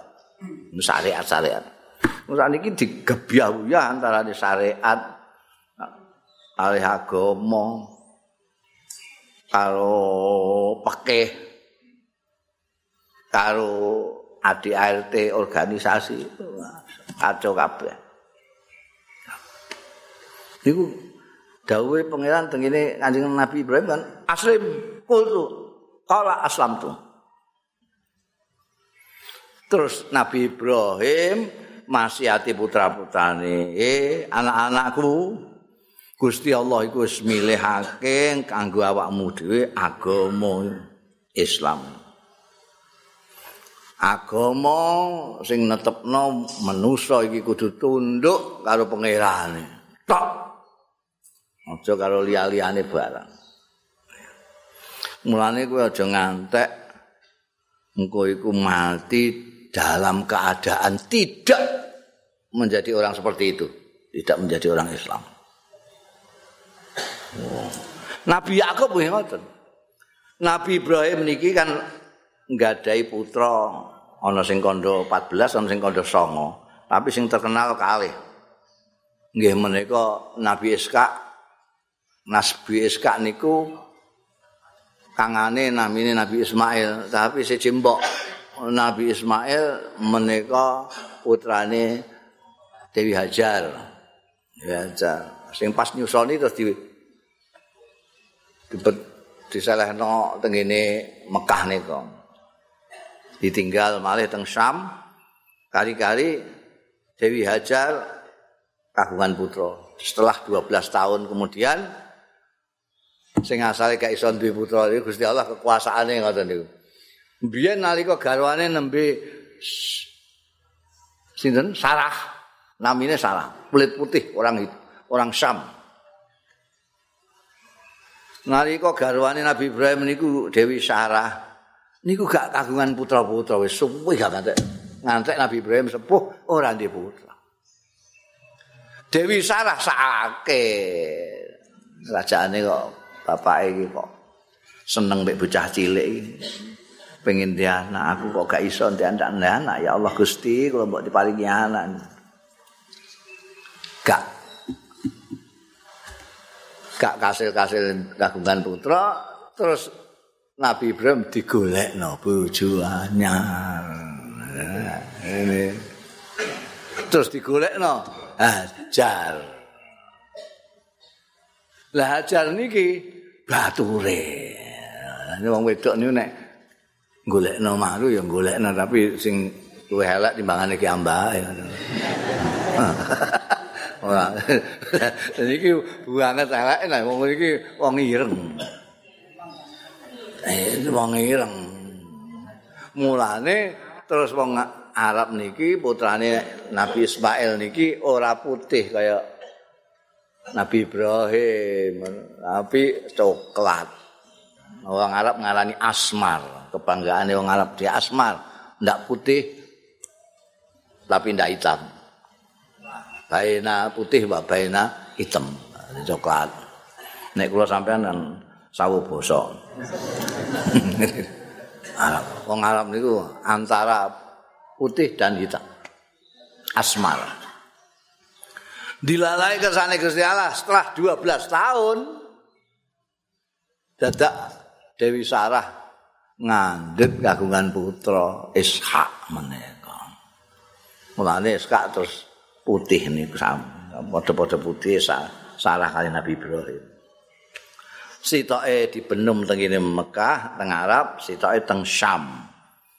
Syariat-syariat. Sakniki digebyah ya antara syariat alih agama karo pekeh karo ADART organisasi kacau kabeh. Iku dawuhe pangeran tengene Kanjeng Nabi Ibrahim kan aslim kultu kala aslam tu. Terus Nabi Ibrahim masih hati putra-putrane, eh anak-anakku Gusti Allah iku wis milihake kanggo awakmu dhewe agama Islam. Agama sing netepno manusa iki kudu tunduk karo pangerane. Tok aja karo liya-liyane barang. Mulane kowe aja ngantek engko iku mati dalam keadaan tidak menjadi orang seperti itu. tidak menjadi orang Islam. Nabi Yakub ngoten. Nabi Ibrahim niki kan nggadai putra ana sing kandha 14 ana sing kandha 9, tapi sing terkenal kalih. Nggih menika Nabi Iska. Nabi Iska niku kangane namine Nabi Ismail, tapi sejembok Nabi Ismail menika putrane Dewi Hajar. Ya, sing pas nyusoni terus di dibet diselehno tengene Mekah nika. Ditinggal malih teng Syam. Kali-kali Dewi Hajar kagungan putra. Setelah 12 tahun kemudian sing asale gak iso duwe putra. Iki Gusti Allah kekuasaane ngoten niku. Biyen nalika garwane nembe sinten? Sarah. Namine Sarah, kulit putih orang orang Syam. nalika garwane Nabi Ibrahim niku Dewi Sarah niku gak kagungan putra-putra. Wis suwe gak ngantek. Ngantek Nabi Ibrahim sepuh ora ndek putra. Dewi Sarah sakake rajaane kok bapake iki kok seneng mek bocah cilik pengen dia anak aku kok gak iso ndek anak ya Allah Gusti kalau mbok diparingi anak. Gak. Gak kasil-kasil kagungan putra. Terus Nabi Ibrahim digolekno bojo anyar ini. Terus digolekno hajar. Lah hajar niki bature ini wong wedok niku nek golekno maru ya golekno tapi sing luwih elek timbangane ki ambake Ora. iki buanget elek nek wong iki wong ireng. Eh wong ireng. Mulane terus wong Arab niki putrane Nabi Ismail niki ora putih kaya Nabi Ibrahim, tapi coklat. Orang Arab ngarani asmar, kebanggaan orang Arab dia asmar, ndak putih tapi ndak hitam. baina putih wa baina hitam. Coklat. Nek kula sampean kan sawu basa. Arab. Wong Arab niku antara putih dan hitam. Asmar dilalai kersane Gusti Allah setelah 12 tahun dadak Dewi Sarah ngandhut kagungan putra Ishak menika mulane Ishak terus putih niku padha-padha putih salah kali Nabi Ibrahim. Sitoke dibenum teng kene Mekah, teng Arab, sitoke teng Syam.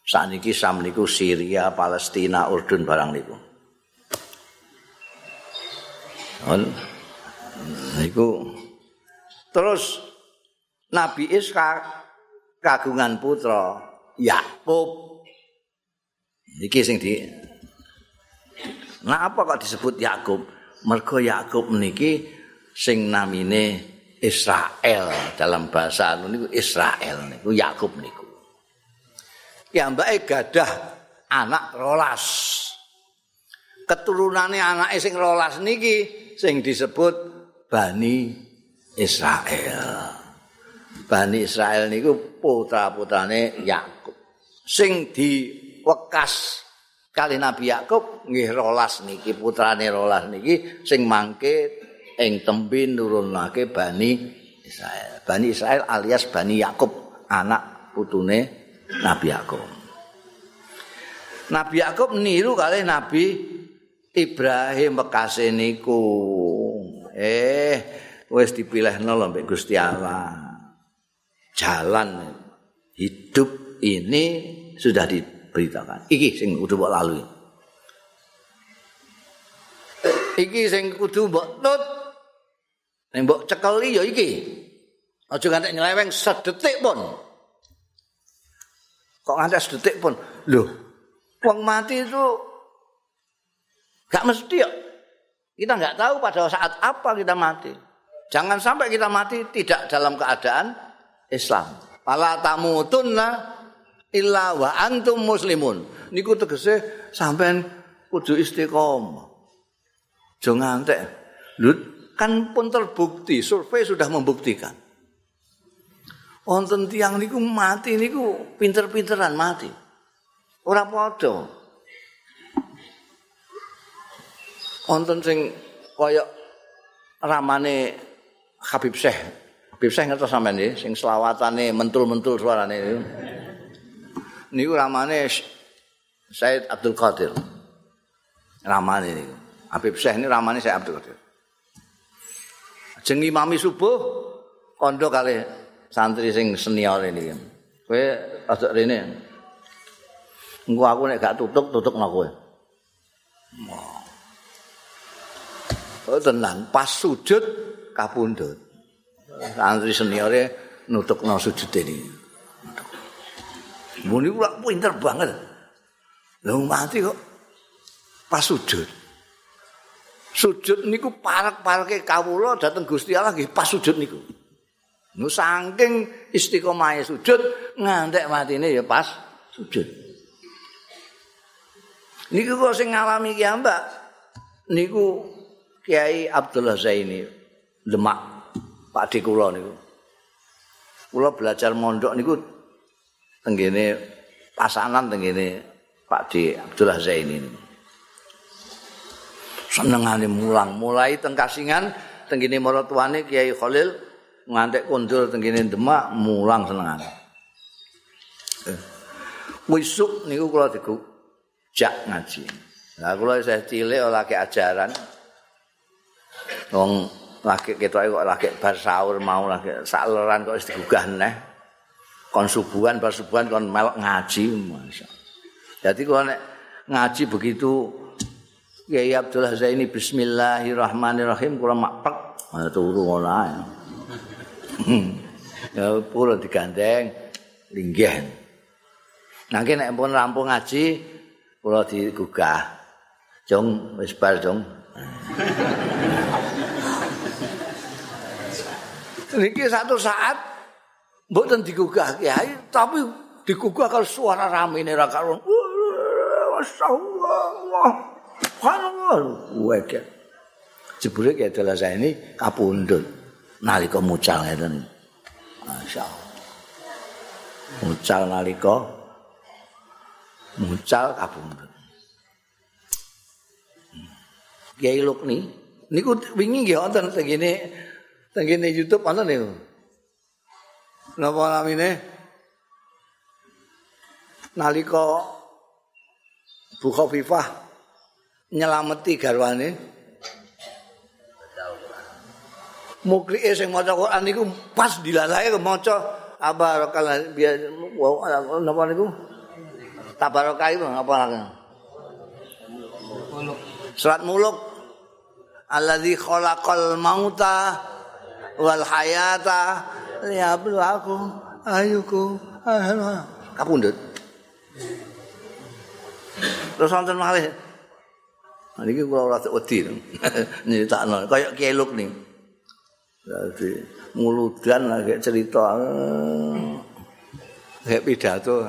Sakniki Syam niku Syria, Palestina, Urdun barang niku. Niku terus Nabi Ishak kagungan putra Yakub. Iki sing di Nah apa kok disebut Yakub? Mergo Yakub niki sing namine Israel dalam bahasa niku Israel niku Yakub niku. Ya mbake gadah anak rolas. Keturunane anake sing rolas niki sing disebut Bani Israel. Bani Israel niku putra-putrane Yakub. Sing diwekas kali Nabi Yakub nggih rolas niki putrane rolas niki sing mangke ing tembe nurunake Bani Israel. Bani Israel alias Bani Yakub, anak putune Nabi Yakub. Nabi Yakub niru kali Nabi Ibrahim bekase niku. Eh, wis dipilihno lho mbek Gusti Allah. Jalan hidup ini sudah di beritakan. Iki sing kudu mbok lalui. Iki sing kudu mbok tut. Nek mbok cekeli ya iki. Aja ngantek nyeleweng sedetik pun. Kok ngantek sedetik pun? Loh, wong mati itu gak mesti ya. Kita nggak tahu pada saat apa kita mati. Jangan sampai kita mati tidak dalam keadaan Islam. Pala tamutunna illa wa antum muslimun. Niku tegese sampean kudu istiqomah. Aja ngantek. Kan pun terbukti, survei sudah membuktikan. Wonten tiang niku mati niku pinter-pinteran mati. Ora padha. Wonten sing kaya ramane Habib Syekh. Habib Syekh ngertos sampean nggih sing selawatane mentul-mentul suarane. Niku ramane Said Abdul Qadir. Ramane niku. Habib Syekh ini ramane Said Abdul Qadir. Jeng imami subuh kondo kali santri sing senior ini. Kowe rada rene. Engko aku nek gak tutuk tutuk nang kowe. Tenan, pas sujud kapundhut. Santri seniore nutukno sujud ini. Muni kula pinter banget. Lha mati kok pas sujud. Sujud niku parek-pareke kawula dateng Gusti Allah nggih pas sujud niku. Nu saking istiqomahe sujud ngantek matine ya pas sujud. Niku kok sing ngalami ki Mbak. Niku Kiai Abdullah Zaini Demak Pak Dik kula niku. Kula belajar mondok niku tenggene pasanan tenggene Pak Dik Abdullah Zaini niku. Senengane mulang, mulai teng Kasingan tenggene maratuane Kiai Khalil ngantek kondul tenggene Demak mulang senengane. Eh. Wisuk niku kula diku jak ngaji. Lah kula saya cilik ora ajaran. Wong lagi ketoke kok lagi bar sahur mau lagi sak leran kok wis digugah neh kon subuhan bar subuhan kon melok ngaji masya jadi kok nek ngaji begitu Kiai Abdullah Zaini Bismillahirrahmanirrahim kula makpek turu ngono ae. Ya pura digandeng linggih. Nanti nek pun rampung ngaji kula digugah. Jong wis bar jong Niki satu saat mboten digugah kiai tapi digugah kalau suara rame ini ra karo. Masyaallah. Subhanallah. Jebule ki adalah saya ini kapundhut nalika mucal ngeten. Masyaallah. Mucal nalika mucal kapundhut. Kiai Lukni niku wingi nggih wonten tengene Tengene YouTube ana niku. Napa namine? Nalika Bu Khofifah nyelameti garwane. Mukri sing maca Quran niku pas dilalae maca abarakal biar napa niku? Tabarakai apa lagi? Surat muluk Alladzi khalaqal mauta wal hayata. Liyablu aku ayuku kapundut terus wonten malih niki kula ora wedi nyritakno kaya keluk nih dadi muludan lagi cerita. Kayak pidato.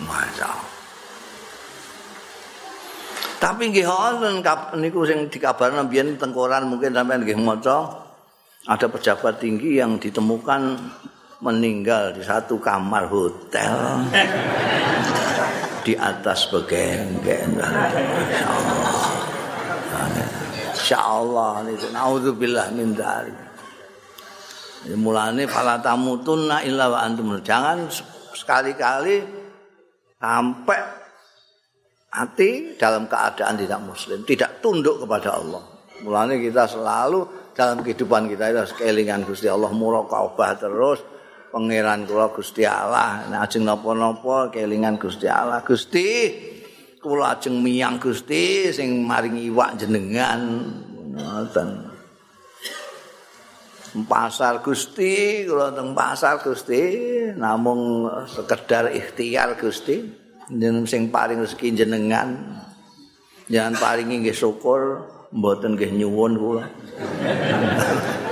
Masya Tapi nggih wonten niku sing dikabarno biyen tengkoran mungkin sampean nggih maca. Ada pejabat tinggi yang ditemukan meninggal di satu kamar hotel. Di atas begenggen. Insyaallah. Niku naudzubillah min dzalik. Mulane fala tamutunna illa wa antum. Jangan sekali-kali sampai hati dalam keadaan tidak muslim, tidak tunduk kepada Allah. Mulanya kita selalu dalam kehidupan kita itu kelingan Gusti Allah muraqabah terus pangeran kula Gusti Allah nek ajeng napa-napa kelingan Gusti Allah. Gusti kula ajeng miyang Gusti sing maringi iwak jenengan. Ngoten. Pasar Gusti kula teng pasar Gusti namung sekedar ikhtiar Gusti jeneng sing paring rezeki jenengan jangan paringi nggih syukur mboten nggih nyuwun kula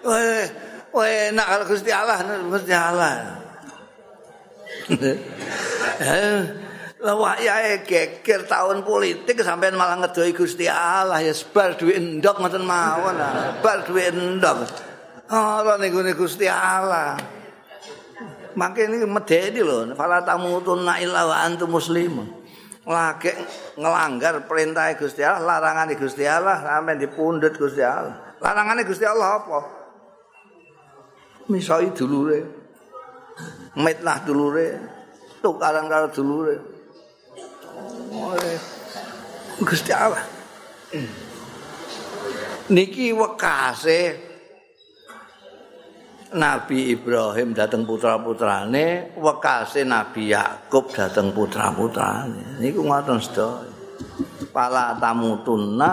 Weh, weh nak kalau Gusti Allah, Gusti Allah. Lah wayahe geger tahun politik sampean malah ngedoi Gusti Allah ya sebar duit endok ngoten mawon. Bar duit endok. Ora niku Gusti Allah. Makin ini medeni lho, fala tamutuna illa wa antum muslimun. Lagi ngelanggar perintah Gusti Allah, larangan Gusti Allah sampai dipundhut Gusti Allah. Larangannya Gusti Allah apa? Misai dulure. Mitnah dulure. Tukaran karo oleh Gusti Allah. Niki wekase Nabi Ibrahim dateng putra-putrane, wekase Nabi Yakub dateng putra-putrane. Niku ngoten sedaya. Pala tamutunna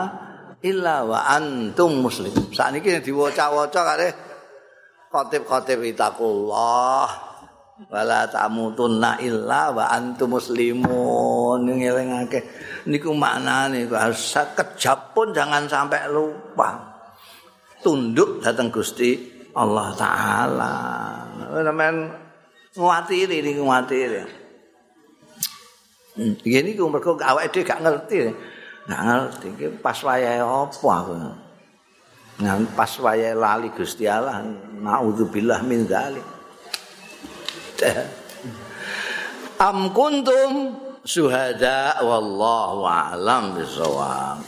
illa wa antum muslim. Sakniki diwaca-waca kare khotib-khotib itakullah. wala tamutunna illa wa antum muslimun ngelingake niku maknane sekejap pun jangan sampai lupa tunduk datang Gusti Allah taala sampean nguatiri niku nguatiri Gini ku mergo awake dhewe gak ngerti. Gak ngerti iki pas wayahe apa aku. Nah, pas wayahe lali Gusti Allah, naudzubillah min dzalik. Am kuntum syuhada wallahu a'lam bisawab.